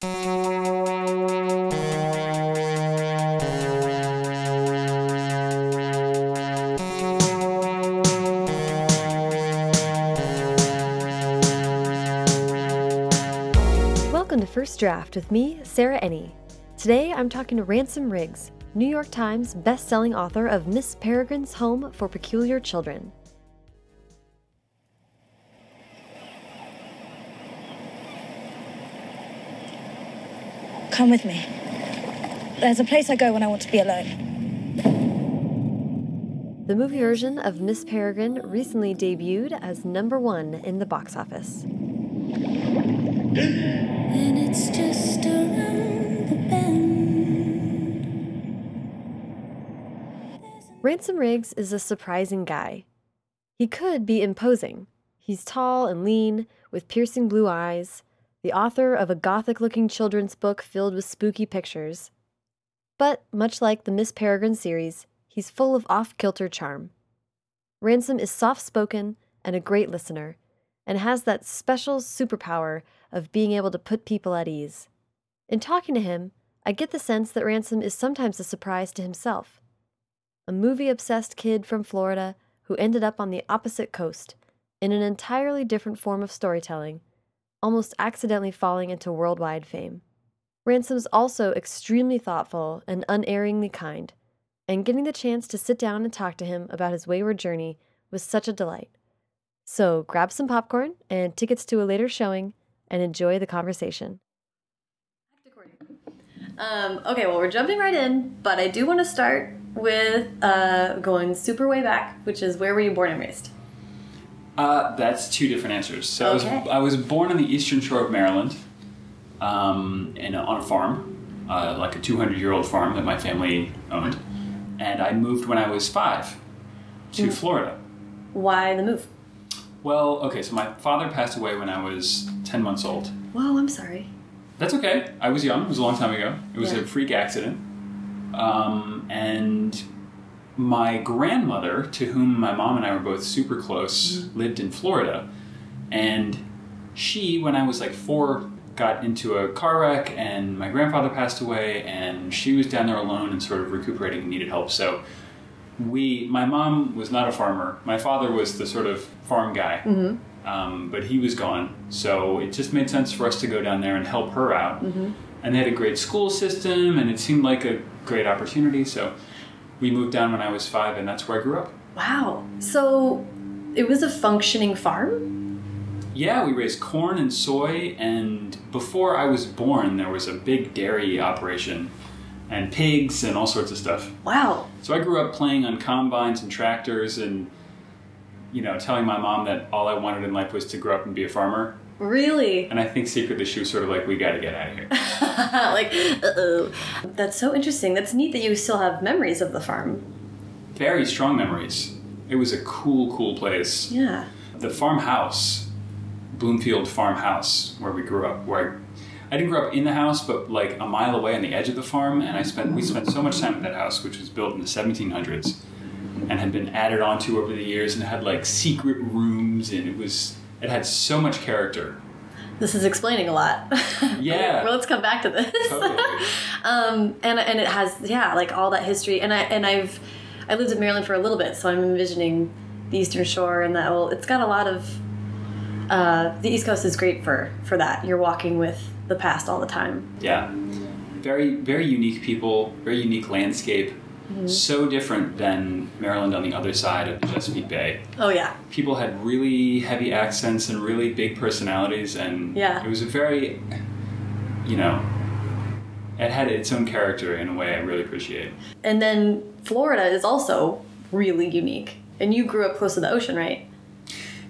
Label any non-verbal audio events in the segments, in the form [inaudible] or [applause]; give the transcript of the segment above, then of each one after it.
Welcome to First Draft with me, Sarah Enni. Today I'm talking to Ransom Riggs, New York Times best-selling author of Miss Peregrine's Home for Peculiar Children. Come with me. There's a place I go when I want to be alone. The movie version of Miss Peregrine recently debuted as number one in the box office. And it's just around the bend. Ransom Riggs is a surprising guy. He could be imposing. He's tall and lean, with piercing blue eyes, the author of a gothic looking children's book filled with spooky pictures. But, much like the Miss Peregrine series, he's full of off kilter charm. Ransom is soft spoken and a great listener, and has that special superpower of being able to put people at ease. In talking to him, I get the sense that Ransom is sometimes a surprise to himself. A movie obsessed kid from Florida who ended up on the opposite coast in an entirely different form of storytelling, almost accidentally falling into worldwide fame. Ransom's also extremely thoughtful and unerringly kind, and getting the chance to sit down and talk to him about his wayward journey was such a delight. So grab some popcorn and tickets to a later showing and enjoy the conversation. Um, okay, well, we're jumping right in, but I do want to start with uh, going super way back, which is where were you born and raised? Uh, that's two different answers. So Okay. I, was, I was born on the eastern shore of Maryland, um, in a, on a farm, uh, like a 200 year old farm that my family owned. And I moved when I was five to Mm. Florida. Why the move? Well, okay, so my father passed away when I was 10 months old. Whoa, I'm sorry. That's okay. I was young. It was a long time ago. It was Yeah. a freak accident. Um, and my grandmother, to whom my mom and I were both super close, mm. lived in Florida. And she, when I was like four, got into a car wreck, and my grandfather passed away, and she was down there alone and sort of recuperating and needed help. So we, my mom was not a farmer. My father was the sort of farm guy mm-hmm. um, but he was gone. So it just made sense for us to go down there and help her out. Mm-hmm. And they had a great school system, and it seemed like a great opportunity. So we moved down when I was five, and that's where I grew up. Wow. So it was a functioning farm? Yeah, we raised corn and soy, and before I was born, there was a big dairy operation and pigs and all sorts of stuff. Wow. So I grew up playing on combines and tractors and, you know, telling my mom that all I wanted in life was to grow up and be a farmer. Really? And I think secretly she was sort of like, we got to get out of here. [laughs] [laughs] like, uh oh. That's so interesting. That's neat that you still have memories of the farm. Very strong memories. It was a cool, cool place. Yeah. The farmhouse, Bloomfield Farmhouse, where we grew up, where I, I didn't grow up in the house, but like a mile away on the edge of the farm, and I spent we spent so much time at that house, which was built in the 1700s, and had been added onto over the years, and had like secret rooms, and it was it had so much character. This is explaining a lot. [laughs] Yeah. well, let's come back to this. Totally. [laughs] um, and and it has yeah, like all that history. And I and I've I lived in Maryland for a little bit, so I'm envisioning the Eastern Shore and that. Well, it's got a lot of. Uh, the East Coast is great for for that. You're walking with the past all the time. Yeah. Very, very unique people, very unique landscape. Mm-hmm. So different than Maryland on the other side of the Chesapeake Bay. Oh yeah. People had really heavy accents and really big personalities, and Yeah. it was a very, you know, it had its own character in a way I really appreciate. And then Florida is also really unique. And you grew up close to the ocean, right?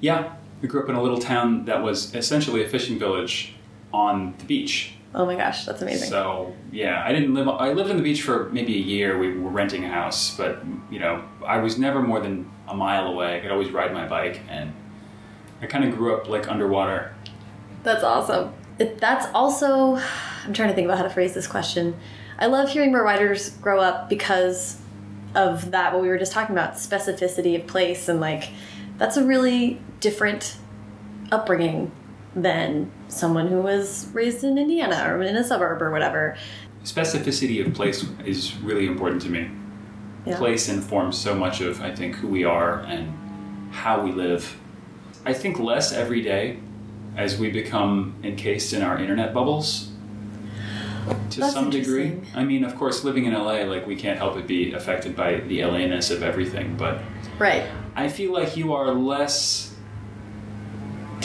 Yeah, we grew up in a little town that was essentially a fishing village on the beach. Oh my gosh, that's amazing. So yeah, I didn't live. I lived on the beach for maybe a year. We were renting a house, but you know, I was never more than a mile away. I could always ride my bike, and I kind of grew up like underwater. That's awesome. It, that's also, I'm trying to think about how to phrase this question. I love hearing where writers grow up because of that, what we were just talking about specificity of place, and like, that's a really different upbringing than someone who was raised in Indiana or in a suburb or whatever. Specificity of place is really important to me. Yeah. Place informs so much of, I think, who we are and how we live. I think less every day as we become encased in our internet bubbles to That's some degree. I mean, of course, living in LA, like, we can't help but be affected by the LA ness of everything, but Right. I feel like you are less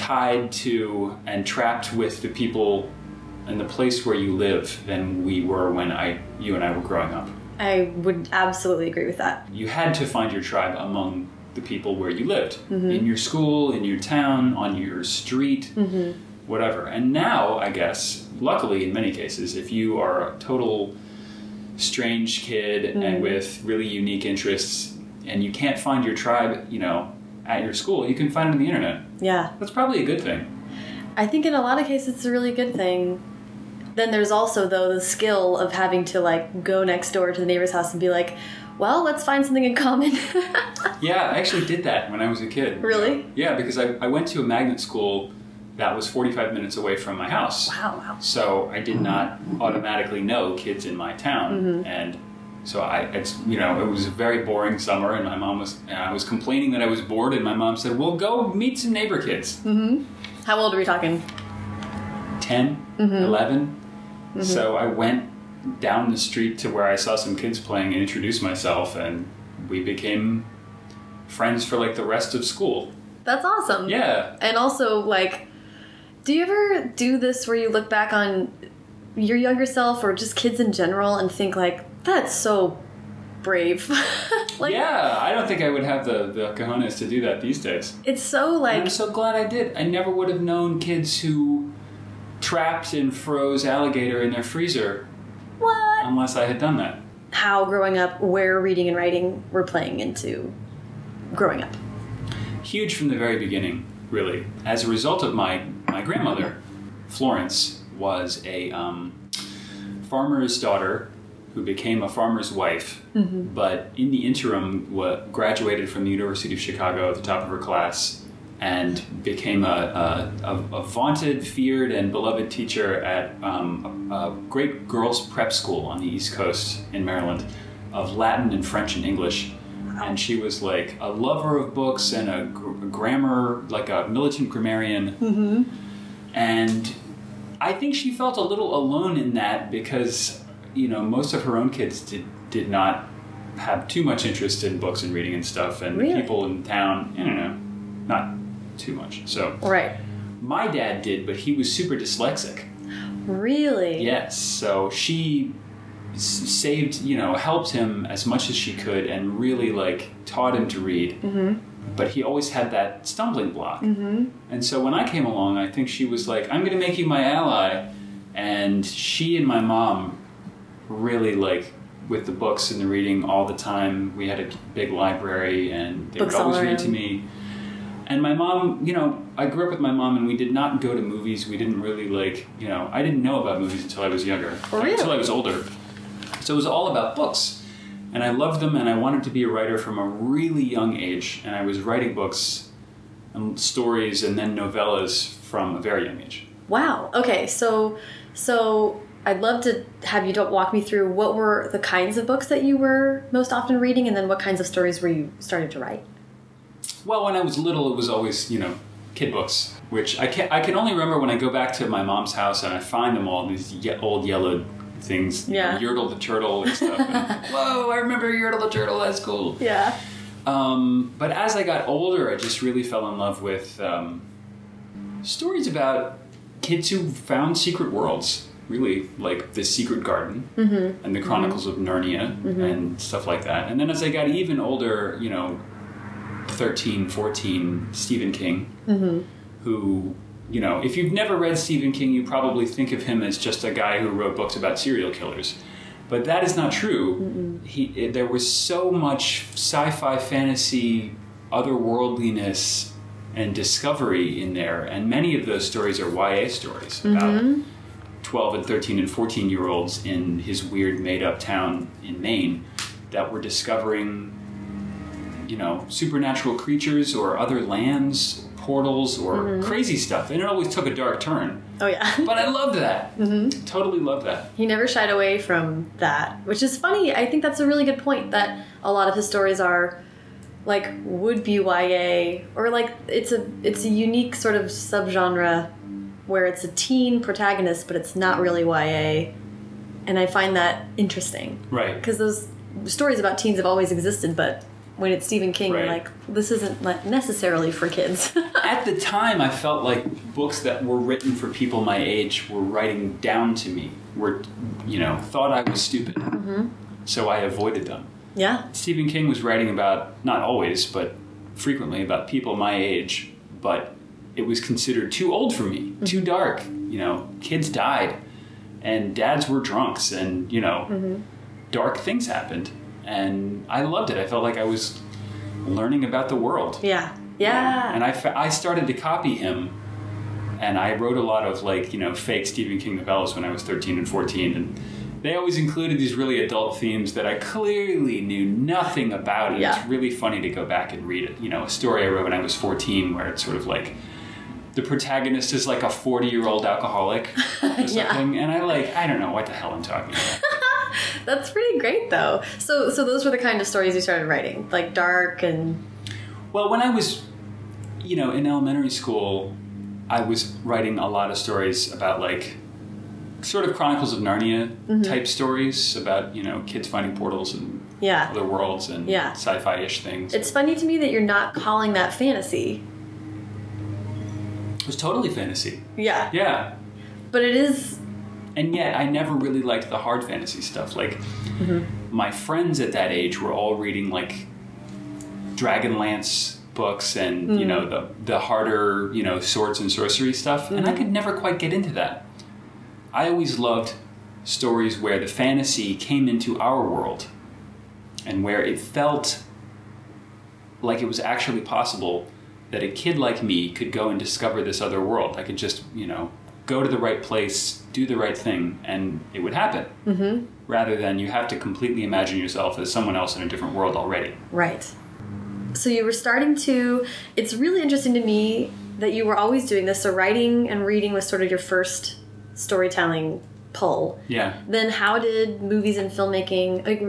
tied to and trapped with the people and the place where you live than we were when I, you and I were growing up. I would absolutely agree with that. You had to find your tribe among the people where you lived, mm-hmm. in your school, in your town, on your street, mm-hmm. whatever. And now, I guess, luckily in many cases, if you are a total strange kid and mm-hmm. with really unique interests, and you can't find your tribe, you know, at your school, you can find it on the internet. Yeah. That's probably a good thing. I think in a lot of cases it's a really good thing. Then there's also though the skill of having to like go next door to the neighbor's house and be like, well, let's find something in common. [laughs] Yeah, I actually did that when I was a kid. Really? Yeah, because I, I went to a magnet school that was 45 minutes away from my house. wow, wow. So I did not automatically know kids in my town, mm-hmm. and so I, it's you know, it was a very boring summer, and my mom was, and I was complaining that I was bored, and my mom said, "Well, go meet some neighbor kids, mm-hmm. How old are we talking? 10, mm-hmm. 11." Mm-hmm. So I went down the street to where I saw some kids playing and introduced myself, and we became friends for like the rest of school. That's awesome. Yeah, And also, like, do you ever do this where you look back on your younger self or just kids in general and think, like, that's so brave? [laughs] like, yeah. I don't think I would have the the cojones to do that these days. it's so, And like, I'm so glad I did. I never would have known kids who trapped and froze alligator in their freezer what? unless I had done that. How growing up, where reading and writing were playing into growing up. Huge from the very beginning, really. As a result of my my grandmother, Florence was a um, farmer's daughter who became a farmer's wife, but in the interim wa graduated from the University of Chicago at the top of her class and became a, a, a, a vaunted, feared, and beloved teacher at um, a, a great girls' prep school on the East Coast in Maryland of Latin and French and English. And she was like a lover of books and a, gr- grammar, like a militant grammarian. And I think she felt a little alone in that because, you know, most of her own kids did, did not have too much interest in books and reading and stuff. And Really? people in town, I don't know, not too much. So Right. my dad did, but he was super dyslexic. Really? Yes. So she saved, you know, helped him as much as she could and really like taught him to read. Mm-hmm. But he always had that stumbling block. Mm-hmm. And so when I came along, I think she was like, I'm going to make you my ally. And she and my mom really like with the books and the reading all the time. We had a big library and they Books would always read to me. And my mom, you know, I grew up with my mom, and we did not go to movies. We didn't really like, you know, I didn't know about movies until I was younger, until I was older. So it was all about books, and I loved them, and I wanted to be a writer from a really young age. And I was writing books, and stories, and then novellas from a very young age. Wow. Okay, so so I'd love to have you walk me through what were the kinds of books that you were most often reading, and then what kinds of stories were you starting to write? Well, when I was little, it was always, you know, kid books, which I can I can only remember when I go back to my mom's house and I find them all these ye- old yellow things, you know, Yeah. Yertle the turtle and stuff. and, [laughs] Whoa, I remember Yertle the turtle. That's cool. Yeah. Um, but as I got older, I just really fell in love with um, stories about kids who found secret worlds. Really, like the Secret Garden mm-hmm. and the Chronicles of Narnia mm-hmm. and stuff like that. And then as I got even older, you know, 13, 14, Stephen King, mm-hmm. who, you know, if you've never read Stephen King, you probably think of him as just a guy who wrote books about serial killers. But that is not true. He, it, there was so much sci fi fantasy, otherworldliness, and discovery in there. And many of those stories are YA stories about 12 and 13 and 14 year olds in his weird made up town in Maine that were discovering, you know, supernatural creatures or other lands, portals or crazy stuff, and it always took a dark turn. Oh yeah. [laughs] But I loved that. Mm-hmm. Totally loved that. He never shied away from that, which is funny. I think that's a really good point that a lot of his stories are like would be YA or like it's a it's a unique sort of subgenre where it's a teen protagonist but it's not really YA. And I find that interesting Right. because those stories about teens have always existed, but when it's Stephen King, you're like, this isn't necessarily for kids. [laughs] At the time, I felt like books that were written for people my age were writing down to me, were, you know, thought I was stupid. Mm-hmm. So I avoided them. yeah. Stephen King was writing about, not always, but frequently about people my age, but it was considered too old for me, mm-hmm. too dark. You know, kids died, and dads were drunks, and, you know, mm-hmm. dark things happened. And I loved it. I felt like I was learning about the world. Yeah. Yeah. And I, fa- I started to copy him, and I wrote a lot of like you know fake Stephen King novellas when I was thirteen and fourteen, and they always included these really adult themes that I clearly knew nothing about. And Yeah. it's really funny to go back and read it. You know, a story I wrote when I was fourteen, where it's sort of like the protagonist is like a forty-year-old alcoholic [laughs] or something, Yeah. and I like I don't know what the hell I'm talking about. [laughs] That's pretty great, though. So, so those were the kind of stories you started writing, like dark and Well, when I was, you know, in elementary school, I was writing a lot of stories about like sort of Chronicles of Narnia Mm-hmm. type stories about, you know, kids finding portals and yeah. other worlds and Yeah. sci-fi ish things. It's funny to me that you're not calling that fantasy. It was totally fantasy. Yeah. Yeah. But it is. And yet I never really liked the hard fantasy stuff. Like Mm-hmm. my friends at that age were all reading like Dragonlance books and Mm. you know the the harder you know swords and sorcery stuff and Mm-hmm. I could never quite get into that. I always loved stories where the fantasy came into our world and where it felt like it was actually possible that a kid like me could go and discover this other world. I could just, you know, go to the right place, do the right thing, and it would happen. Mm-hmm. Rather than you have to completely imagine yourself as someone else in a different world already. Right. So you were starting to. It's really interesting to me that you were always doing this. So writing and reading was sort of your first storytelling pull. Yeah. Then how did movies and filmmaking? Like,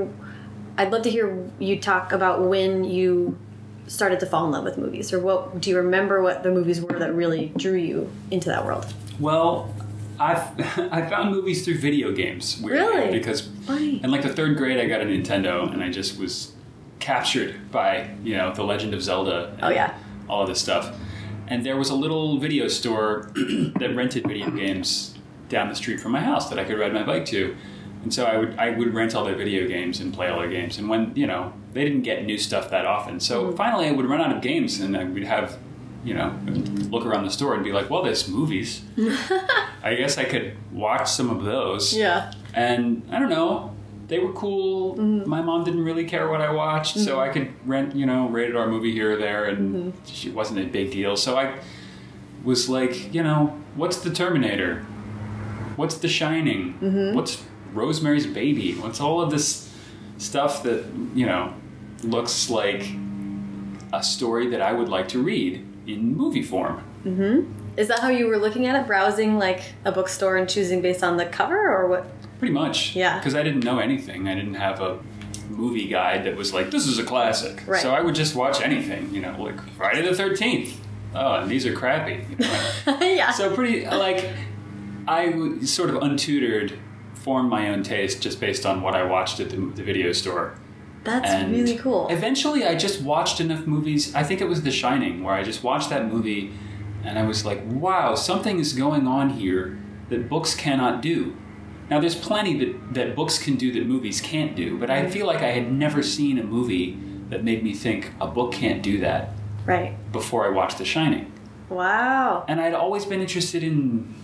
I'd love to hear you talk about when you started to fall in love with movies, or what do you remember what the movies were that really drew you into that world? Well, I've [laughs] I found movies through video games. Really? Because Funny. in like the third grade, I got a Nintendo, and I just was captured by you know the Legend of Zelda. And Oh, yeah. all of this stuff. And there was a little video store [clears throat] that rented video games down the street from my house that I could ride my bike to. And so I would I would rent all their video games and play all their games. And when you know they didn't get new stuff that often, so Mm-hmm. finally I would run out of games, and I would have you know look around the store and be like, well, there's movies. [laughs] I guess I could watch some of those. Yeah. And I don't know, they were cool. Mm-hmm. My mom didn't really care what I watched, so I mm-hmm. could rent, you know, rated R movie here or there, and mm-hmm. it wasn't a big deal. So I was like, you know, what's the Terminator? What's The Shining? What's Rosemary's Baby? What's all of this stuff that, you know, looks like a story that I would like to read in movie form? Mm-hmm. Is that how you were looking at it? Browsing like a bookstore and choosing based on the cover, or what? Pretty much. Yeah. Because I didn't know anything. I didn't have a movie guide that was like, this is a classic. Right. So I would just watch anything, you know, like Friday the 13th. Oh, and these are crappy. you [laughs] know. yeah. so pretty, like, I w- sort of untutored formed my own taste just based on what I watched at the, the video store. That's And really cool. Eventually, I just watched enough movies. I think it was The Shining, where I just watched that movie and I was like, wow, something is going on here that books cannot do. Now, there's plenty that, that books can do that movies can't do, but I feel like I had never seen a movie that made me think a book can't do that right. before I watched The Shining. Wow. And I'd always been interested in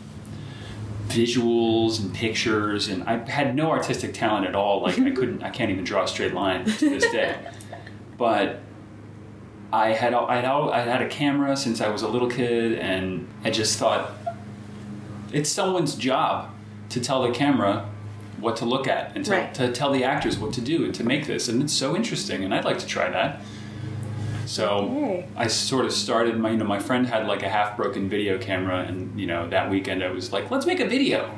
visuals and pictures, and I had no artistic talent at all. Like I couldn't, I can't even draw a straight line to this day. [laughs] But I had, I'd, al- I'd had a camera since I was a little kid, and I just thought it's someone's job to tell the camera what to look at and to, Right. to tell the actors what to do and to make this, and it's so interesting, and I'd like to try that. So Okay. I sort of started my you know my friend had like a half broken video camera and you know that weekend I was like let's make a video.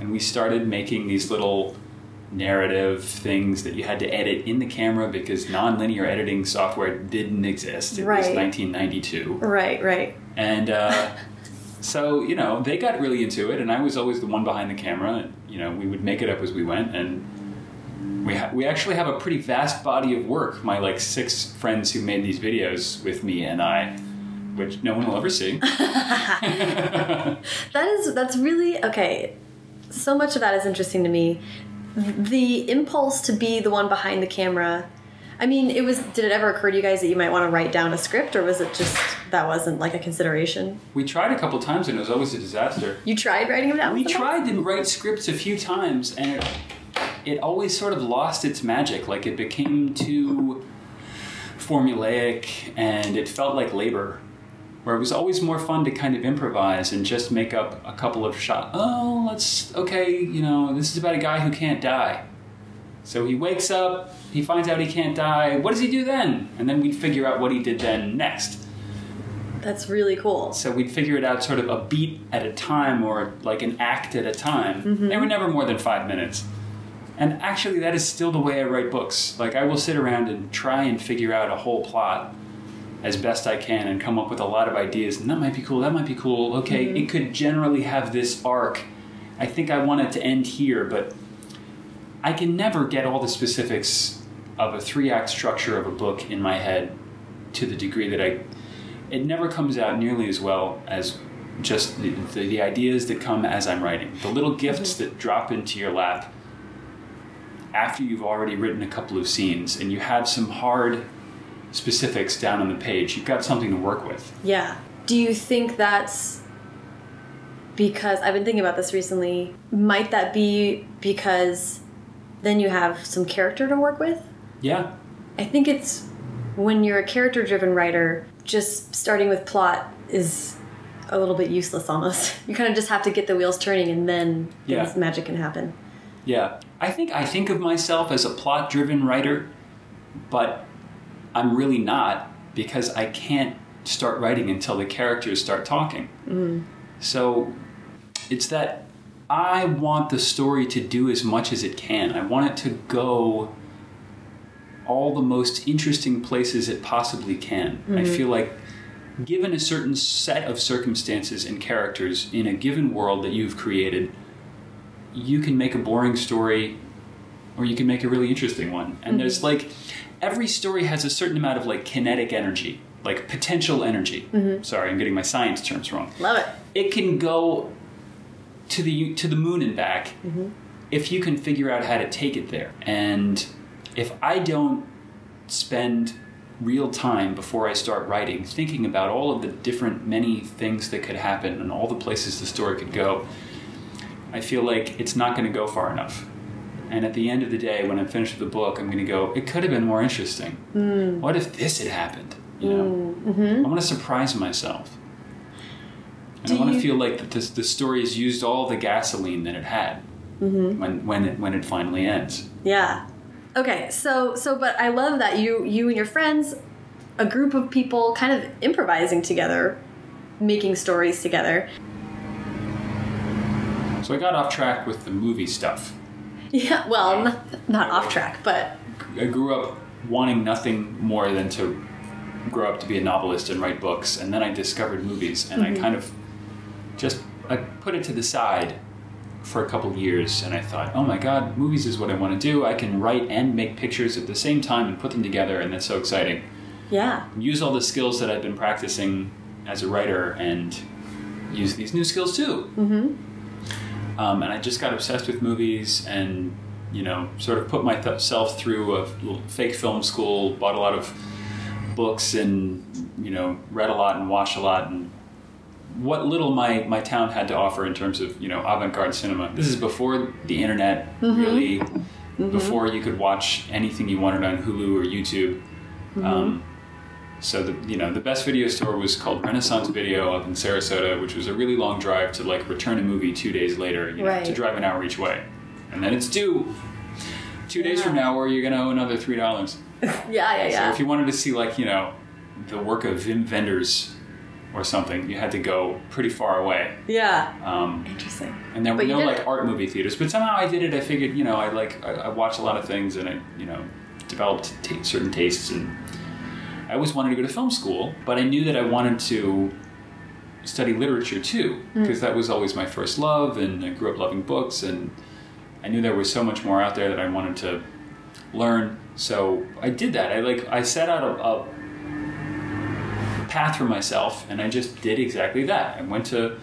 And we started making these little narrative things that you had to edit in the camera because nonlinear editing software didn't exist. It was Right. 1992. Right, right. And uh, [laughs] so, you know, they got really into it, and I was always the one behind the camera. And, you know, we would make it up as we went, and we ha- we actually have a pretty vast body of work. My like six friends who made these videos with me and I, which no one will ever see. [laughs] [laughs] That is that's really okay. So much of that is interesting to me. The impulse to be the one behind the camera. I mean, it was. Did it ever occur to you guys that you might want to write down a script, or was it just that wasn't like a consideration? we tried a couple times, and it was always a disaster. You tried writing them down. We tried to write scripts a few times, and it, it always sort of lost its magic. Like it became too formulaic, and it felt like labor. Where it was always more fun to kind of improvise and just make up a couple of shots. Oh, let's okay, you know, this is about a guy who can't die. So he wakes up, he finds out he can't die. What does he do then? And then we'd figure out what he did then next. That's really cool. So we'd figure it out sort of a beat at a time or like an act at a time. Mm-hmm. They were never more than five minutes. And actually, that is still the way I write books. Like, I will sit around and try and figure out a whole plot as best I can and come up with a lot of ideas. And that might be cool, that might be cool. Okay, mm-hmm. it could generally have this arc. I think I want it to end here, but I can never get all the specifics of a three act structure of a book in my head to the degree that I it never comes out nearly as well as just the, the, the ideas that come as I'm writing. The little gifts mm-hmm. that drop into your lap after you've already written a couple of scenes and you have some hard specifics down on the page. You've got something to work with. Yeah. Do you think that's because I've been thinking about this recently? Might that be because then you have some character to work with? Yeah. I think it's when you're a character driven writer, just starting with plot is a little bit useless almost. [laughs] You kind of just have to get the wheels turning and then Yeah. magic can happen. Yeah. I think I think of myself as a plot driven writer, but I'm really not because I can't start writing until the characters start talking. Mm. So it's that I want the story to do as much as it can. I want it to go all the most interesting places it possibly can. I mm-hmm. feel like given a certain set of circumstances and characters in a given world that you've created, you can make a boring story or you can make a really interesting one. And mm-hmm. there's like every story has a certain amount of like kinetic energy, like potential energy. Mm-hmm. Sorry, I'm getting my science terms wrong. Love it. It can go to the to the moon and back mm-hmm. if you can figure out how to take it there. And if I don't spend real time before I start writing thinking about all of the different many things that could happen and all the places the story could go, I feel like it's not going to go far enough. And at the end of the day, when I'm finished with the book, I'm going to go, it could have been more interesting. Hmm. What if this had happened? You know, hmm. mm-hmm. I want to surprise myself. And Do I want you- to feel like that this, the story has used all the gasoline that it had mm-hmm. when when it when it finally ends. Yeah. Okay, so so but I love that you you and your friends, a group of people kind of improvising together, making stories together. So I got off track with the movie stuff. Yeah, well, not, not off track, but I grew up wanting nothing more than to grow up to be a novelist and write books, and then I discovered movies, and I kind of just I put it to the side for a couple years, and I thought, oh my god, movies is what I want to do. I can write and make pictures at the same time and put them together, and that's so exciting. yeah. Use all the skills that I've been practicing as a writer, and use these new skills too. Mm-hmm. Um, and I just got obsessed with movies and, you know, sort of put myself through a fake film school, bought a lot of books and, you know, read a lot and watched a lot and what little my, my town had to offer in terms of, you know, avant-garde cinema. This is before the internet, really, before you could watch anything you wanted on Hulu or YouTube. Um, so the you know the best video store was called Renaissance Video up in Sarasota, which was a really long drive to like return a movie two days later, you know, Right. to drive an hour each way, and then it's due. two days from now, or you're going to owe another three dollars. [laughs] Yeah, yeah, So if you wanted to see like you know the work of Wim Wenders or something, you had to go pretty far away. yeah. Um, Interesting. and there were But no like art movie theaters, but somehow I did it. I figured you know I like I, I watched a lot of things and I you know developed ta certain tastes and I always wanted to go to film school, but I knew that I wanted to study literature too Hmm. because that was always my first love and I grew up loving books and I knew there was so much more out there that I wanted to learn. So I did that. I like I set out a, a path for myself and I just did exactly that. I went to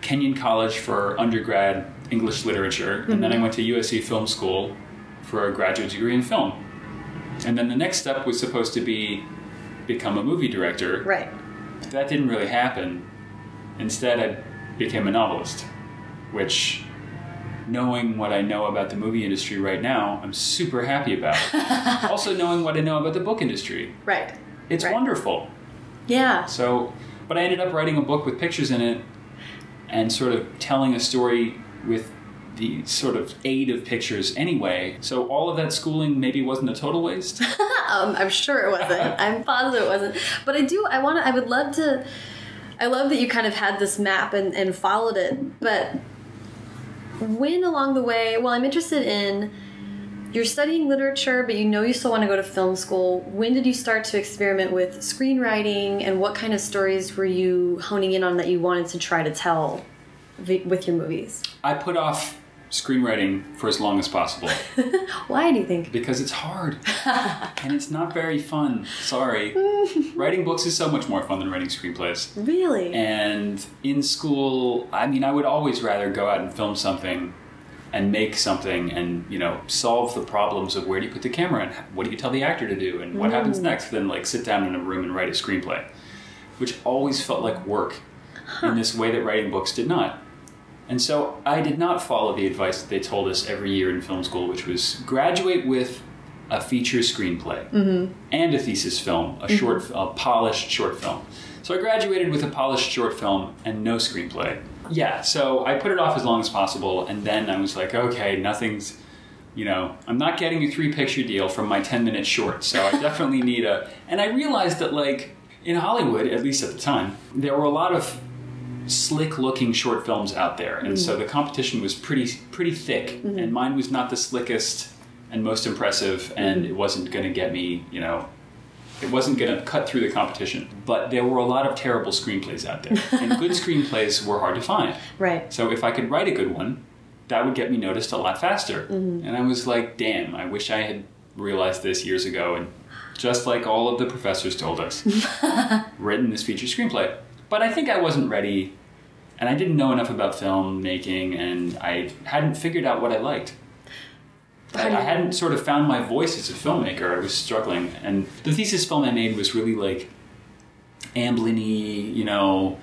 Kenyon College for undergrad English literature and then I went to USC Film School for a graduate degree in film. And then the next step was supposed to be become a movie director Right. that didn't really happen. Instead, I became a novelist, which, knowing what I know about the movie industry right now, I'm super happy about. [laughs] also, knowing what I know about the book industry, Right. it's Right. wonderful. Yeah. So, but I ended up writing a book with pictures in it and sort of telling a story with the sort of aid of pictures anyway. So, all of that schooling maybe wasn't a total waste. [laughs] Um, I'm sure it wasn't. [laughs] I'm positive it wasn't. But I do. I want to. I would love to. I love that you kind of had this map and, and followed it. But when along the way, well, I'm interested in. You're studying literature, but you know you still want to go to film school. When did you start to experiment with screenwriting, and what kind of stories were you honing in on that you wanted to try to tell with your movies? I put off screenwriting for as long as possible. [laughs] Why do you think? because it's hard [laughs] and it's not very fun. Sorry. [laughs] writing books is so much more fun than writing screenplays. Really? And in school, I mean, I would always rather go out and film something and make something and, you know, solve the problems of where do you put the camera and what do you tell the actor to do and what mm. happens next than like sit down in a room and write a screenplay, which always felt like work in this way that writing books did not. And so I did not follow the advice that they told us every year in film school, which was graduate with a feature screenplay mm-hmm. and a thesis film, a mm-hmm. short, a polished short film. So I graduated with a polished short film and no screenplay. Yeah, so I put it off as long as possible, and then I was like, okay, nothing's, you know, I'm not getting a three picture deal from my 10 minute short, so I [laughs] definitely need a. And I realized that, like, in Hollywood, at least at the time, there were a lot of slick looking short films out there. And so mm. the competition was pretty pretty thick. Mm-hmm. And mine was not the slickest and most impressive and mm-hmm. it wasn't going to get me you know it wasn't going to cut through the competition. But there were a lot of terrible screenplays out there. [laughs] And good screenplays were hard to find. Right. so if i could write a good one that would get me noticed a lot faster. Mm-hmm. And i was like damn i wish i had realized this years ago. And just like all of the professors told us [laughs] written this feature screenplay. But I think I wasn't ready, and I didn't know enough about filmmaking, and I hadn't figured out what I liked. I, I hadn't sort of found my voice as a filmmaker. I was struggling, and the thesis film I made was really like Amblin-y, you know.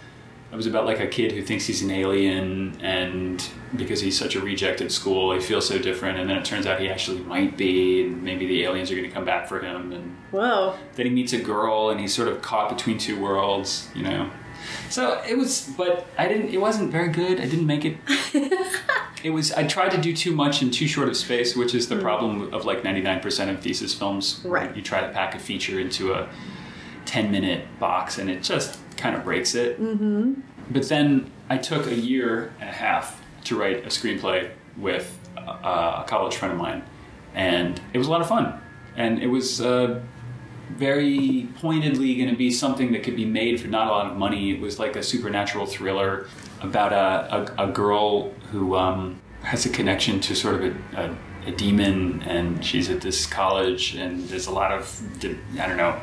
It was about like a kid who thinks he's an alien, and because he's such a reject at school, he feels so different. And then it turns out he actually might be, and maybe the aliens are going to come back for him. And Whoa. then he meets a girl and he's sort of caught between two worlds, you know. So it was, but I didn't. It wasn't very good. I didn't make it. [laughs] it was. I tried to do too much in too short of space, which is the problem of like ninety nine percent of thesis films. Right. You try to pack a feature into a ten minute box, and it just kind of breaks it. Mm-hmm. But then I took a year and a half to write a screenplay with a, a college friend of mine, and it was a lot of fun. And it was uh, very pointedly going to be something that could be made for not a lot of money. It was like a supernatural thriller about a, a, a girl who um, has a connection to sort of a, a, a demon, and she's at this college, and there's a lot of, I don't know,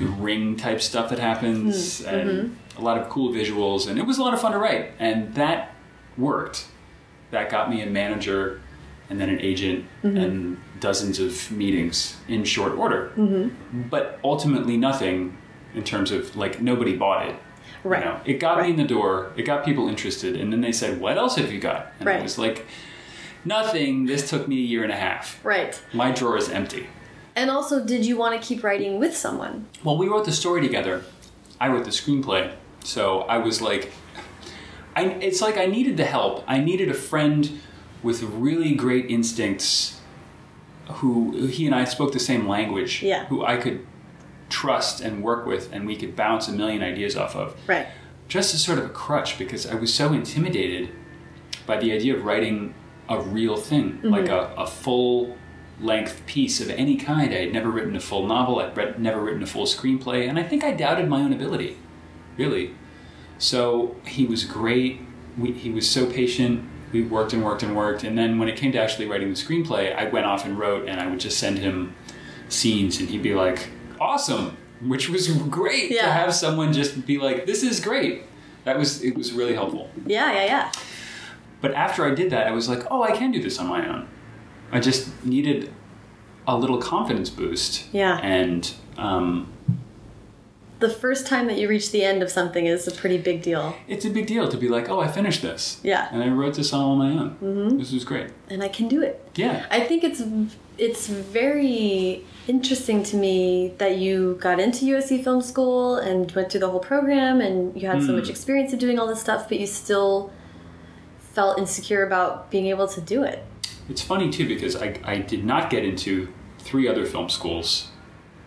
ring type stuff that happens, hmm. mm-hmm. and a lot of cool visuals, and it was a lot of fun to write, and that worked. That got me a manager, and then an agent, mm-hmm. and dozens of meetings in short order. Mm-hmm. But ultimately, nothing in terms of like nobody bought it. You Right. know, it got Right. me in the door. It got people interested, and then they said, "What else have you got?" And Right. I was like, "Nothing. This took me a year and a half. Right. My drawer is empty." And also, did you want to keep writing with someone? Well, we wrote the story together. I wrote the screenplay. So I was like, I, it's like I needed the help. I needed a friend with really great instincts who he and I spoke the same language, Yeah. who I could trust and work with, and we could bounce a million ideas off of, Right. just as sort of a crutch because I was so intimidated by the idea of writing a real thing, mm-hmm. like a, a full length piece of any kind. I had never written a full novel, I'd read, never written a full screenplay, and I think I doubted my own ability, really. So he was great. We, he was so patient. We worked and worked and worked. And then when it came to actually writing the screenplay, I went off and wrote, and I would just send him scenes, and he'd be like, awesome, which was great to have someone just be like, this is great. That was, it was really helpful. Yeah, yeah, yeah. But after I did that, I was like, oh, I can do this on my own. I just needed a little confidence boost. Yeah. And um, The first time that you reach the end of something is a pretty big deal. it's a big deal to be like, oh, I finished this. Yeah. And I wrote this all on my own. Mm-hmm. This was great. And I can do it. Yeah. I think it's it's very interesting to me that you got into USC Film School and went through the whole program and you had so much experience of doing all this stuff, but you still felt insecure about being able to do it. It's funny, too, because I, I did not get into three other film schools,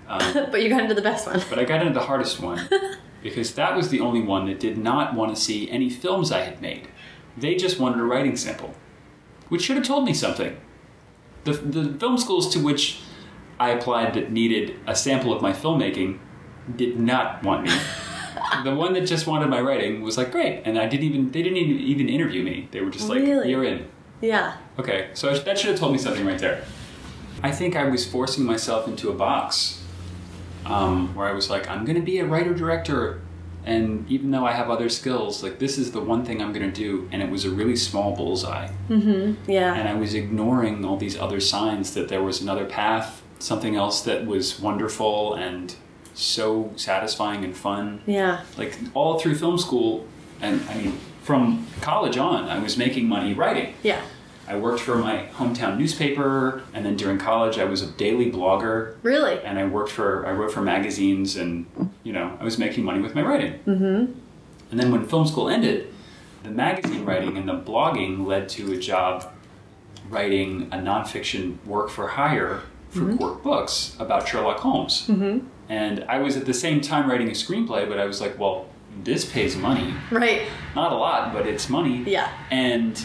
Um, [laughs] but you got into the best one. but I got into the hardest one [laughs] because that was the only one that did not want to see any films I had made. They just wanted a writing sample, which should have told me something. The, the film schools to which I applied that needed a sample of my filmmaking did not want me. [laughs] the one that just wanted my writing was like, great. And I didn't even, they didn't even, even interview me. They were just like, Really? you're in. Yeah. Okay, so that should have told me something right there. I think I was forcing myself into a box um, where I was like, I'm going to be a writer director. And even though I have other skills, like this is the one thing I'm going to do. And it was a really small bullseye. Yeah. And I was ignoring all these other signs that there was another path, something else that was wonderful and so satisfying and fun Yeah. like all through film school and i mean from college on i was making money writing Yeah. I worked for my hometown newspaper and then during college i was a daily blogger Really? and i worked for i wrote for magazines and you know i was making money with my writing mm-hmm. and then when film school ended the magazine writing and the blogging led to a job writing a nonfiction work for hire for Quirk Books about Sherlock Holmes. Mm-hmm. And I was at the same time writing a screenplay, but I was like, well, this pays money. Right. Not a lot, but it's money. Yeah. And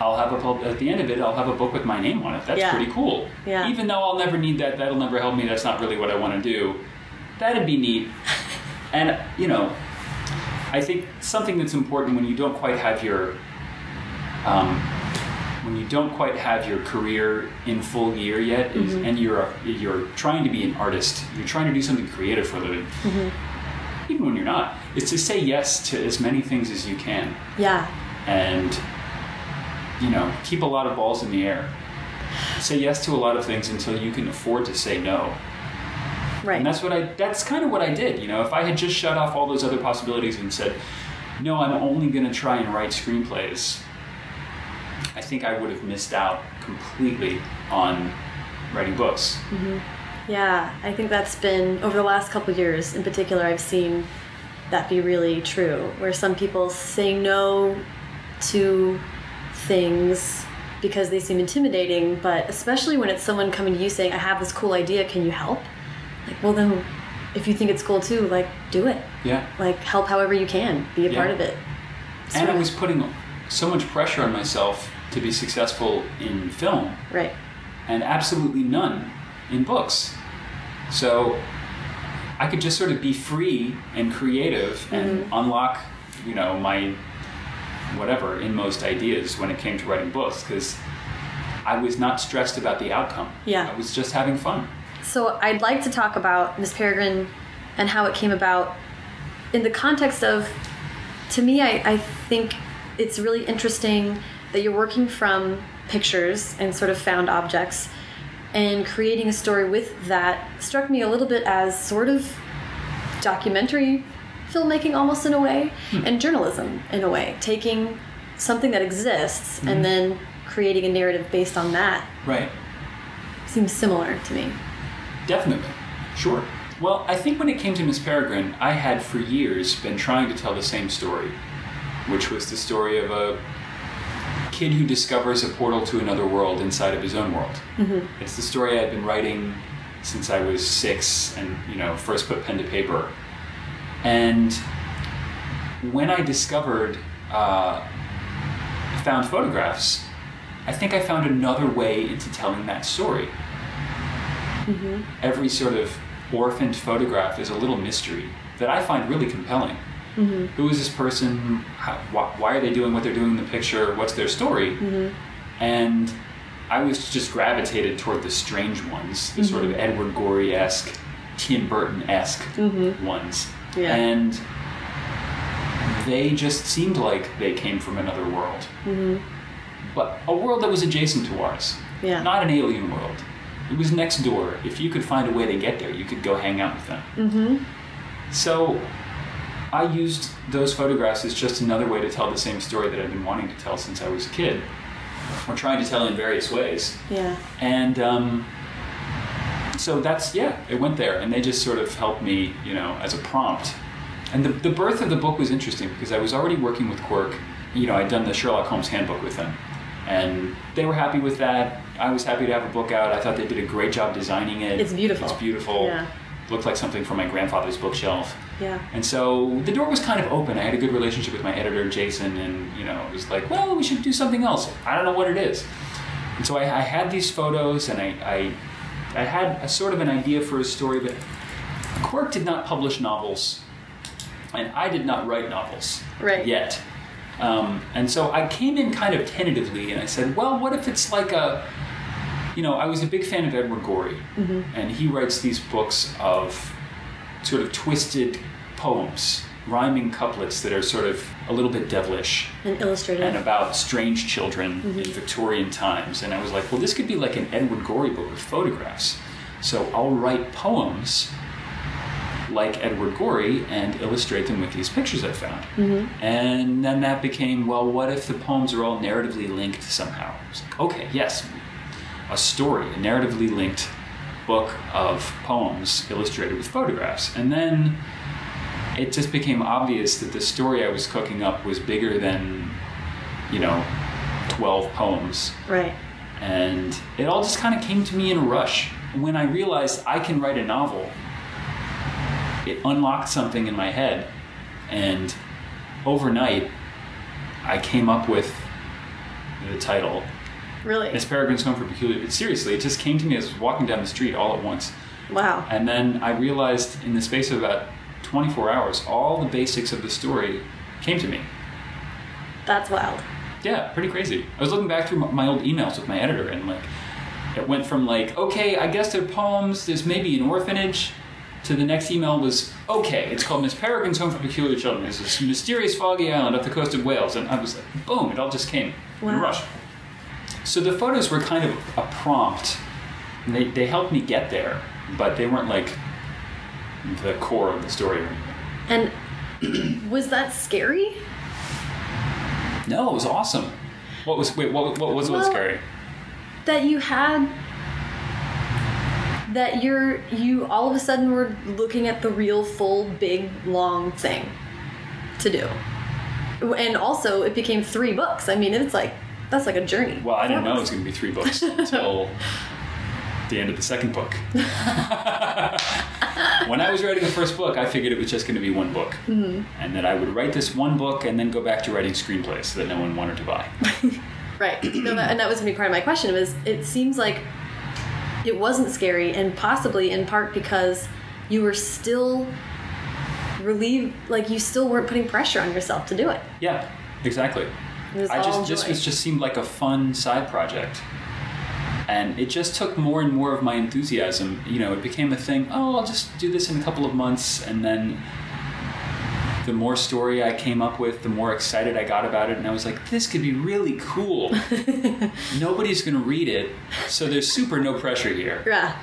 I'll have a pub- at the end of it, I'll have a book with my name on it. That's Yeah. pretty cool. Yeah. Even though I'll never need that, that'll never help me. That's not really what I want to do. That'd be neat. [laughs] and you know, I think something that's important when you don't quite have your um, when you don't quite have your career in full gear yet, is, and you're a, you're trying to be an artist, you're trying to do something creative for a living. Even when you're not, is to say yes to as many things as you can Yeah. and you know keep a lot of balls in the air say yes to a lot of things until you can afford to say no Right. and that's what i that's kind of what i did you know if i had just shut off all those other possibilities and said no i'm only going to try and write screenplays i think i would have missed out completely on writing books mm-hmm. Yeah, I think that's been over the last couple years in particular. I've seen that be really true, where some people say no to things because they seem intimidating, but especially when it's someone coming to you saying, "I have this cool idea, can you help?" Like, well, then, if you think it's cool too, like, do it. yeah Like, help however you can. Be a Yeah. part of it. and i was putting so much pressure on myself to be successful in film right. and absolutely none in books. So I could just sort of be free and creative and mm-hmm. unlock, you know, my whatever inmost ideas when it came to writing books because I was not stressed about the outcome. Yeah. I was just having fun. So I'd like to talk about Miss Peregrine and how it came about in the context of, to me, I, I think it's really interesting that you're working from pictures and sort of found objects and creating a story with that struck me a little bit as sort of documentary filmmaking almost in a way hmm. and journalism in a way taking something that exists and hmm. then creating a narrative based on that Right. seems similar to me Definitely. Sure. Well, I think when it came to Miss Peregrine, I had for years been trying to tell the same story, which was the story of a kid who discovers a portal to another world inside of his own world. Mm-hmm. It's the story I've been writing since I was six and, you know, first put pen to paper. And when I discovered uh, found photographs, I think I found another way into telling that story. Mm-hmm. Every sort of orphaned photograph is a little mystery that I find really compelling. Mm-hmm. Who is this person? How, why, why are they doing what they're doing in the picture? What's their story? Mm-hmm. And I was just gravitated toward the strange ones, the sort of Edward Gorey esque, Tim Burton esque ones. Yeah. And they just seemed like they came from another world. But a world that was adjacent to ours. Yeah. Not an alien world. It was next door. If you could find a way to get there, you could go hang out with them. Mm-hmm. So I used those photographs as just another way to tell the same story that I've been wanting to tell since I was a kid. Or trying to tell in various ways. Yeah. And um, so that's, yeah, it went there. And they just sort of helped me, you know, as a prompt. And the, the birth of the book was interesting because I was already working with Quirk. You know, I'd done the Sherlock Holmes handbook with them. And they were happy with that. I was happy to have a book out. I thought they did a great job designing it. It's beautiful. It's beautiful. Yeah. Looked like something from my grandfather's bookshelf. Yeah. And so the door was kind of open. I had a good relationship with my editor, Jason, and you know, it was like, well, we should do something else. I don't know what it is. And so I, I had these photos, and I, I, I had a sort of an idea for a story, but Quirk did not publish novels, and I did not write novels Right. yet. Um, and so I came in kind of tentatively, and I said, well, what if it's like a you know, I was a big fan of Edward Gorey, and he writes these books of sort of twisted poems, rhyming couplets that are sort of a little bit devilish And illustrated. and about strange children in mm-hmm. Victorian times. And I was like, well, this could be like an Edward Gorey book with photographs. So I'll write poems like Edward Gorey and illustrate them with these pictures I found. Mm-hmm. And then that became, well, what if the poems are all narratively linked somehow? I was like, okay, yes, a story, a narratively linked book of poems illustrated with photographs. And then it just became obvious that the story I was cooking up was bigger than, you know, 12 poems. right. And it all just kind of came to me in a rush. When I realized I can write a novel, it unlocked something in my head. And overnight, I came up with the title Really. Miss Peregrine's Home for Peculiar. Seriously, it just came to me as I was walking down the street all at once. Wow. And then I realized in the space of about 24 hours, all the basics of the story came to me. That's wild. Yeah, pretty crazy. I was looking back through my- old emails with my editor, and like, it went from like, okay, I guess they're poems. There's maybe an orphanage. To the next email was, okay, it's called Miss Peregrine's Home for Peculiar Children. It's this mysterious foggy island off the coast of Wales, and I was like, boom! It all just came in a rush. So the photos were kind of a prompt. They they helped me get there, but they weren't like the core of the story. And [clears throat] was that scary? No, it was awesome. What was wait? What, what was what Well- scary? That you had that you're you all of a sudden were looking at the real full big long thing to do. And also it became three books. I mean it's like that's like a journey. Well, I didn't know it was going to be three books [laughs] until the end of the second book. [laughs] when I was writing the first book, I figured it was just going to be one book, Mm-hmm. and that I would write this one book and then go back to writing screenplays that no one wanted to buy. [laughs] Right. No, that, and that was gonna be part of my question. Was it seems like it wasn't scary, and possibly in part because you were still relieved, like you still weren't putting pressure on yourself to do it. Yeah, exactly. It was I all just this was just seemed like a fun side project. And it just took more and more of my enthusiasm. You know, it became a thing, oh, I'll just do this in a couple of months. And then the more story I came up with, the more excited I got about it. And I was like, this could be really cool. [laughs] Nobody's going to read it. So there's super no pressure here Yeah.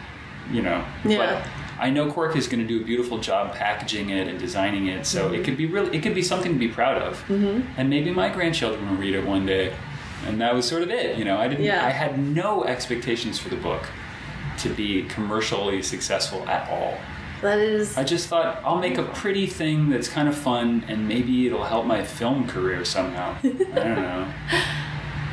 you know. Yeah. But I know Quirk is going to do a beautiful job packaging it and designing it, so Mm-hmm. it could be really, it could be something to be proud of. Mm-hmm. And maybe my grandchildren will read it one day, and that was sort of it. You know, I didn't, Yeah. I had no expectations for the book to be commercially successful at all. That is. I just thought I'll make a pretty thing that's kind of fun, and maybe it'll help my film career somehow. I don't [laughs] know.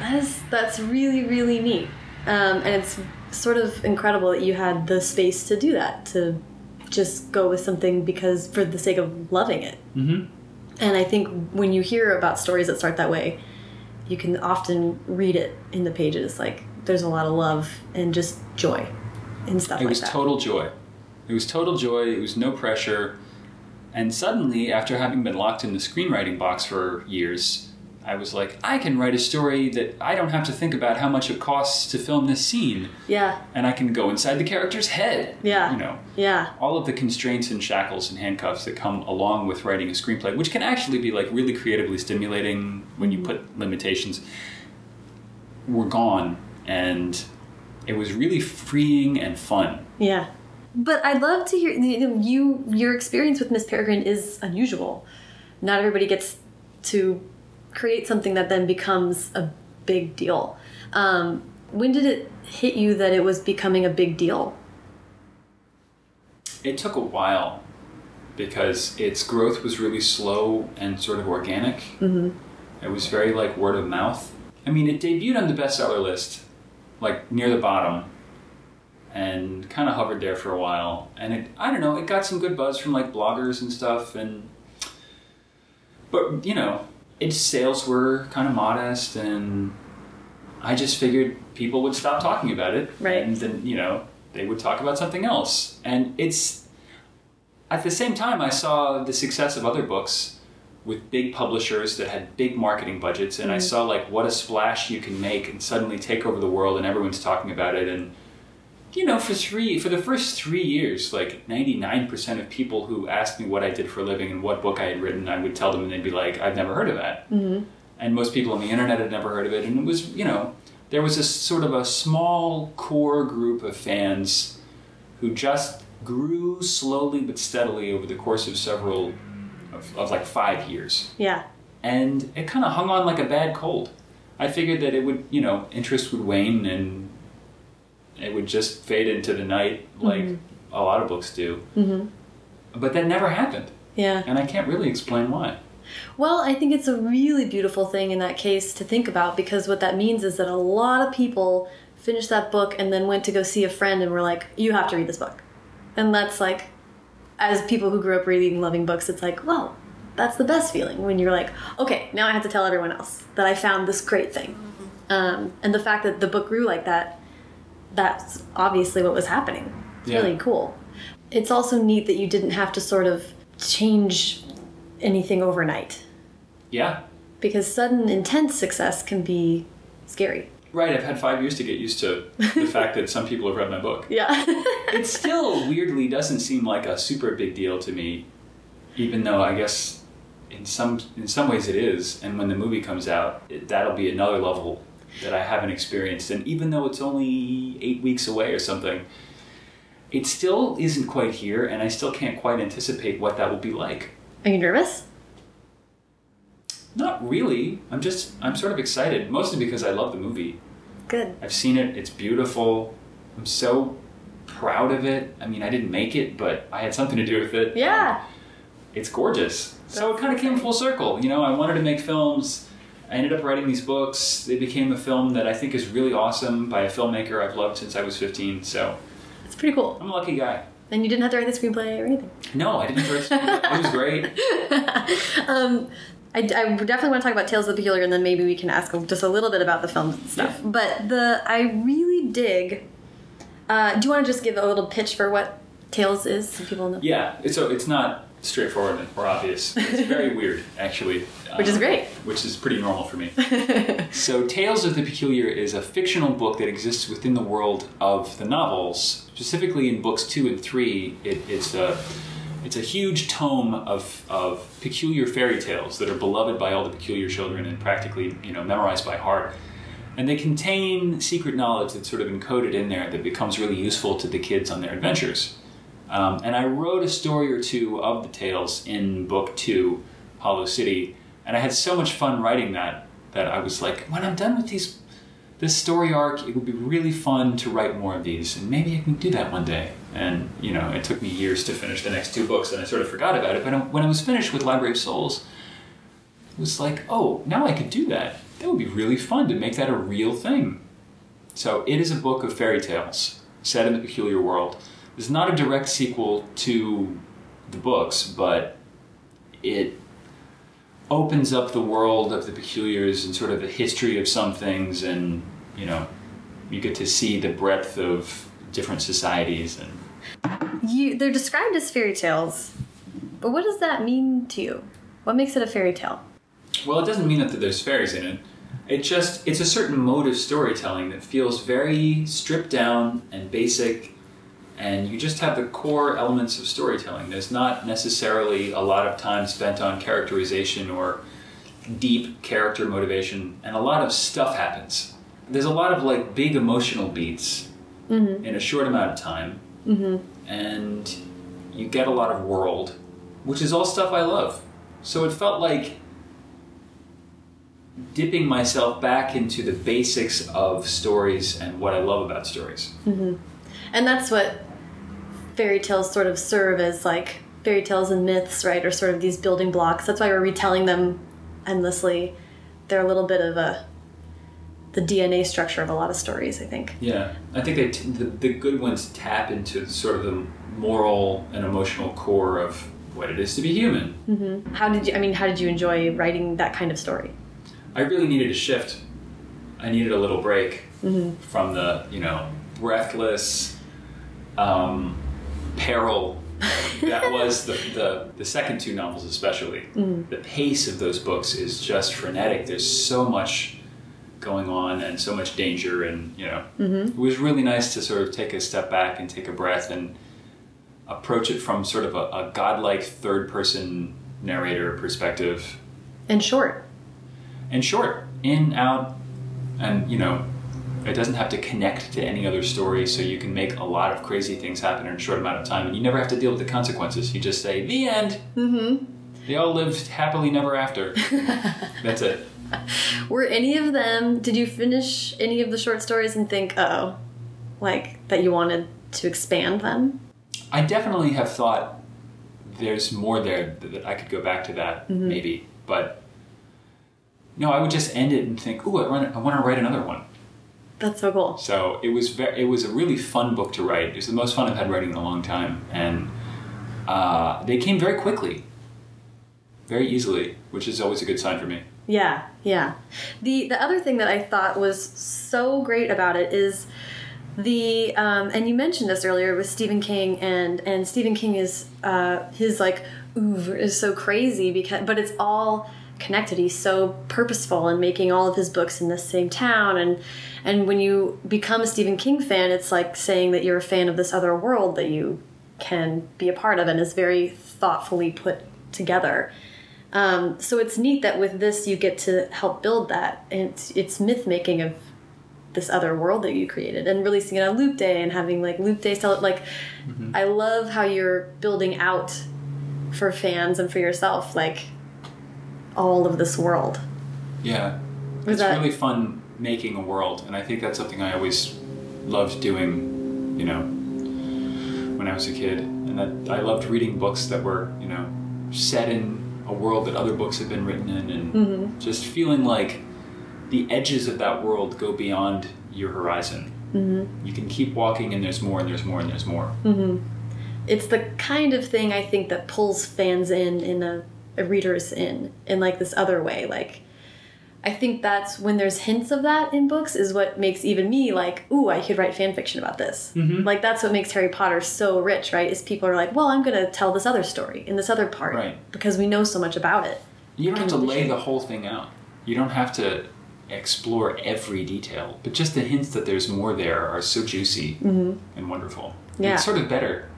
That's that's really really neat, um, and it's sort of incredible that you had the space to do that to just go with something because for the sake of loving it. Mm-hmm. And I think when you hear about stories that start that way, you can often read it in the pages. Like there's a lot of love and just joy and stuff It like was that. total joy. It was total joy. It was no pressure. And suddenly, after having been locked in the screenwriting box for years, I was like, I can write a story that I don't have to think about how much it costs to film this scene. yeah, And I can go inside the character's head. Yeah. You know, yeah, all of the constraints and shackles and handcuffs that come along with writing a screenplay, which can actually be like really creatively stimulating when you mm-hmm. put limitations, were gone. And it was really freeing and fun. yeah. But I'd love to hear You your experience with Miss Peregrine is unusual. Not everybody gets to create something that then becomes a big deal. Um, when did it hit you that it was becoming a big deal? It took a while because its growth was really slow and sort of organic. Mm-hmm. It was very like word of mouth. I mean, it debuted on the bestseller list, like near the bottom, and kind of hovered there for a while. And it, I don't know, it got some good buzz from like bloggers and stuff. And but you know, its sales were kind of modest, and I just figured people would stop talking about it, Right. And then you know they would talk about something else. And it's at the same time I saw the success of other books with big publishers that had big marketing budgets, and I mm-hmm. saw like what a splash you can make and suddenly take over the world, and everyone's talking about it. And you know, for three for the first three years, like ninety nine percent of people who asked me what I did for a living and what book I had written, I would tell them, and they'd be like, "I've never heard of that." Mm-hmm. And most people on the internet had never heard of it, and it was you know there was a sort of a small core group of fans who just grew slowly but steadily over the course of several of, of like five years Yeah, and it kind of hung on like a bad cold i figured that it would you know interest would wane and it would just fade into the night like a lot of books do. Mm-hmm. but that never happened. Yeah. and i can't really explain why. Well, I think it's a really beautiful thing in that case to think about because what that means is that a lot of people finished that book and then went to go see a friend and were like, "You have to read this book," and that's like, as people who grew up reading and loving books, it's like, well, that's the best feeling when you're like, okay, now I have to tell everyone else that I found this great thing, um, and the fact that the book grew like that, that's obviously what was happening. It's Yeah. really cool. It's also neat that you didn't have to sort of change anything overnight yeah because sudden intense success can be scary. right i've had five years to get used to the [laughs] fact that some people have read my book Yeah. [laughs] it still weirdly doesn't seem like a super big deal to me, even though I guess in some in some ways it is. And when the movie comes out, it, that'll be another level that I haven't experienced. And even though it's only eight weeks away or something, it still isn't quite here, and I still can't quite anticipate what that will be like. Are you nervous? Not really. I'm just I'm sort of excited, mostly because I love the movie. Good. I've seen it. It's beautiful. I'm so proud of it. I mean, I didn't make it, but I had something to do with it. Yeah. It's gorgeous. So it kind of came full circle. You know, I wanted to make films. I ended up writing these books. They became a film that I think is really awesome by a filmmaker I've loved since I was 15. So It's pretty cool. I'm a lucky guy. And you didn't have to write the screenplay or anything. No, I didn't write It was great. [laughs] um, I, I definitely want to talk about Tales of the Peculiar, and then maybe we can ask just a little bit about the film stuff. Yeah. But the I really dig. Uh, do you want to just give a little pitch for what Tales is, so people know? Yeah, so it's not straightforward or obvious. It's very [laughs] weird, actually. Which is Um, great. Which is pretty normal for me. [laughs] so, Tales of the Peculiar is a fictional book that exists within the world of the novels. Specifically, in books two and three, it, it's a it's a huge tome of, of peculiar fairy tales that are beloved by all the peculiar children and practically you know memorized by heart. And they contain secret knowledge that's sort of encoded in there that becomes really useful to the kids on their adventures. Um, and I wrote a story or two of the tales in book two, Hollow City, and I had so much fun writing that that I was like, when I'm done with these, this story arc, it would be really fun to write more of these, and maybe I can do that one day. And you know, it took me years to finish the next two books, and I sort of forgot about it. But when I was finished with Library of Souls, it was like, oh, now I could do that. that would be really fun to make that a real thing. So it is a book of fairy tales set in the peculiar world. It's not a direct sequel to the books, but it opens up the world of the peculiars and sort of the history of some things and you know you get to see the breadth of different societies and You, they're described as fairy tales, but what does that mean to you? What makes it a fairy tale? well it doesn't mean that there's fairies in it it just it's a certain mode of storytelling that feels very stripped down and basic and you just have the core elements of storytelling. There's not necessarily a lot of time spent on characterization or deep character motivation and a lot of stuff happens. There's a lot of like big emotional beats mm-hmm. in a short amount of time mm-hmm. and you get a lot of world which is all stuff i love. So it felt like dipping myself back into the basics of stories and what i love about stories. Mm-hmm. And that's what fairy tales sort of serve as like fairy tales and myths, right? Or sort of these building blocks. That's why we're retelling them endlessly. They're a little bit of a the DNA structure of a lot of stories, I think. yeah i think they t- the, the good ones tap into sort of the moral and emotional core of what it is to be human How did you I mean, how did you enjoy writing that kind of story? I really needed a shift. I needed a little break from the, you know, breathless um, peril [laughs] that was the, the, the second two novels, especially. Mm. The pace of those books is just frenetic. There's so much going on and so much danger, and, you know, mm-hmm. it was really nice to sort of take a step back and take a breath and approach it from sort of a, a godlike third person narrator perspective And short. and short in out and you know it doesn't have to connect to any other story so you can make a lot of crazy things happen in a short amount of time and you never have to deal with the consequences. You just say the end. Mm-hmm. they all lived happily never after. [laughs] That's it. Were any of them did you finish any of the short stories and think, oh, like that you wanted to expand them? i definitely have thought there's more there that i could go back to that maybe but no i would just end it and think ooh i I want to write another one That's so cool. So it was very, it was a really fun book to write. It was the most fun I've had writing in a long time, and uh, they came very quickly, very easily, which is always a good sign for me. Yeah, yeah. The the other thing that I thought was so great about it is the um, and you mentioned this earlier with Stephen King and and Stephen King is uh, his like oeuvre is so crazy because but it's all connected. He's so purposeful in making all of his books in the same town and and when you become a Stephen King fan, it's like saying that you're a fan of this other world that you can be a part of and is very thoughtfully put together. Um, so it's neat that with this you get to help build that. And it's, it's myth making of this other world that you created and releasing it on Loop Day and having like Loop Day sell it. Like, I love how you're building out for fans and for yourself, like all of this world. Yeah, Was it's that- really fun making a world, and I think that's something I always loved doing. You know, when I was a kid, and that I loved reading books that were you know set in a world that other books had been written in, and just feeling like the edges of that world go beyond your horizon. Mm-hmm. You can keep walking, and there's more, and there's more, and there's more. It's the kind of thing I think that pulls fans in, in a, a readers in, in like this other way. Like, I think that's when there's hints of that in books is what makes even me like, ooh, I could write fan fiction about this. Mm-hmm. Like that's what makes Harry Potter so rich, right? Is people are like, well, I'm gonna tell this other story in this other part Right. because we know so much about it. You don't have to lay the whole thing out. You don't have to explore every detail, but just the hints that there's more there are so juicy mm-hmm. and wonderful. Yeah. It's sort of better.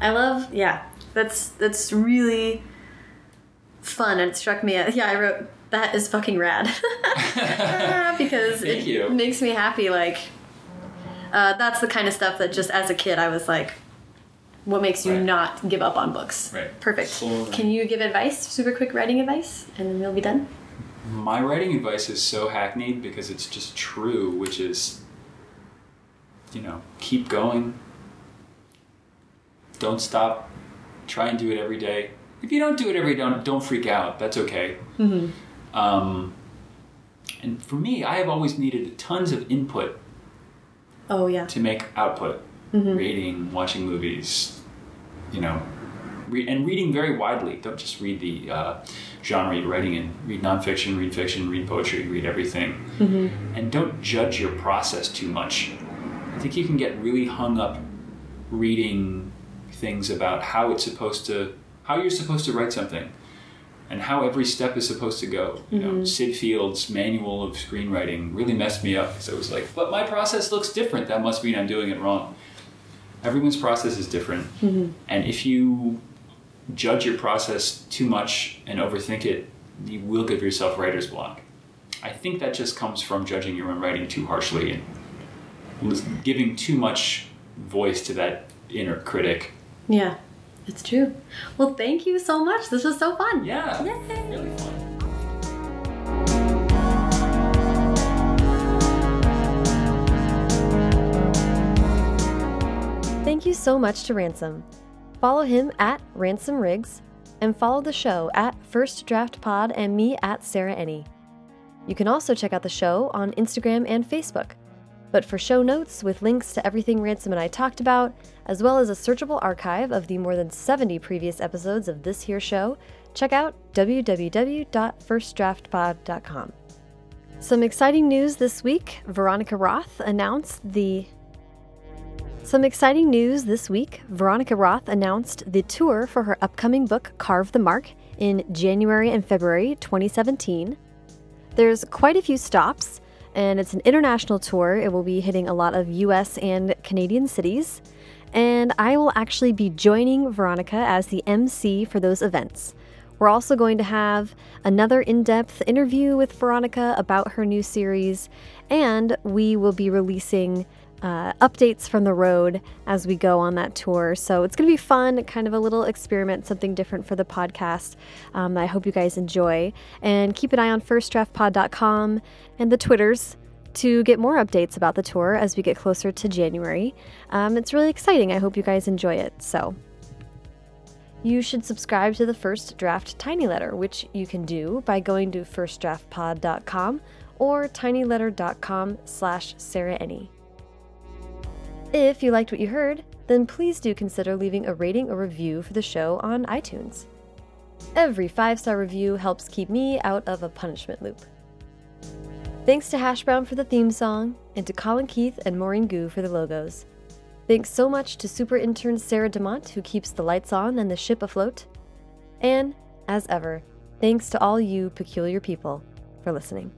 I love, yeah, that's that's really fun. And it struck me, as, yeah, I wrote that is fucking rad [laughs] [laughs] because Thank it you. makes me happy. Like, uh, that's the kind of stuff that just as a kid I was like, what makes you Right. not give up on books? Right. Perfect. Absolutely. Can you give advice, super quick writing advice, and then we'll be done? My writing advice is so hackneyed because it's just true, which is, you know, keep going. Don't stop. Try and do it every day. If you don't do it every day, don't, don't freak out. That's okay. Um, And for me, I have always needed tons of input Oh yeah. to make output. Reading, watching movies, you know, re- and reading very widely. Don't just read the uh, genre you're writing in. Read nonfiction, read fiction, read poetry, read everything. And don't judge your process too much. I think you can get really hung up reading things about how it's supposed to, how you're supposed to write something, and how every step is supposed to go. You know, mm-hmm. Syd Field's manual of screenwriting really messed me up because I was like, but my process looks different. That must mean I'm doing it wrong. Everyone's process is different, mm-hmm. and if you judge your process too much and overthink it, you will give yourself writer's block. I think that just comes from judging your own writing too harshly and giving too much voice to that inner critic. Yeah. It's true. Well, thank you so much. This was so fun. Yeah, Yay. really fun. Thank you so much to Ransom. Follow him at Ransom Riggs and follow the show at First Draft Pod and me at Sarah Enni. You can also check out the show on Instagram and Facebook. But for show notes with links to everything Ransom and I talked about, as well as a searchable archive of the more than 70 previous episodes of this here show, check out www.firstdraftpod.com. Some exciting news this week Veronica Roth announced the some exciting news this week. Veronica Roth announced the tour for her upcoming book, Carve the Mark, in January and February 2017. There's quite a few stops, and it's an international tour. It will be hitting a lot of US and Canadian cities. And I will actually be joining Veronica as the MC for those events. We're also going to have another in depth interview with Veronica about her new series, and we will be releasing uh, updates from the road as we go on that tour. So it's going to be fun, kind of a little experiment, something different for the podcast. Um, I hope you guys enjoy. And keep an eye on firstdraftpod.com and the Twitters to get more updates about the tour as we get closer to January. Um, it's really exciting. I hope you guys enjoy it. So. You should subscribe to the First Draft Tiny Letter, which you can do by going to firstdraftpod.com or tinyletter.com slash Sarah. If you liked what you heard, then please do consider leaving a rating or review for the show on iTunes. Every five star review helps keep me out of a punishment loop. Thanks to Hash Brown for the theme song, and to Colin Keith and Maureen Gu for the logos. Thanks so much to super intern Sarah DeMont, who keeps the lights on and the ship afloat. And, as ever, thanks to all you peculiar people for listening.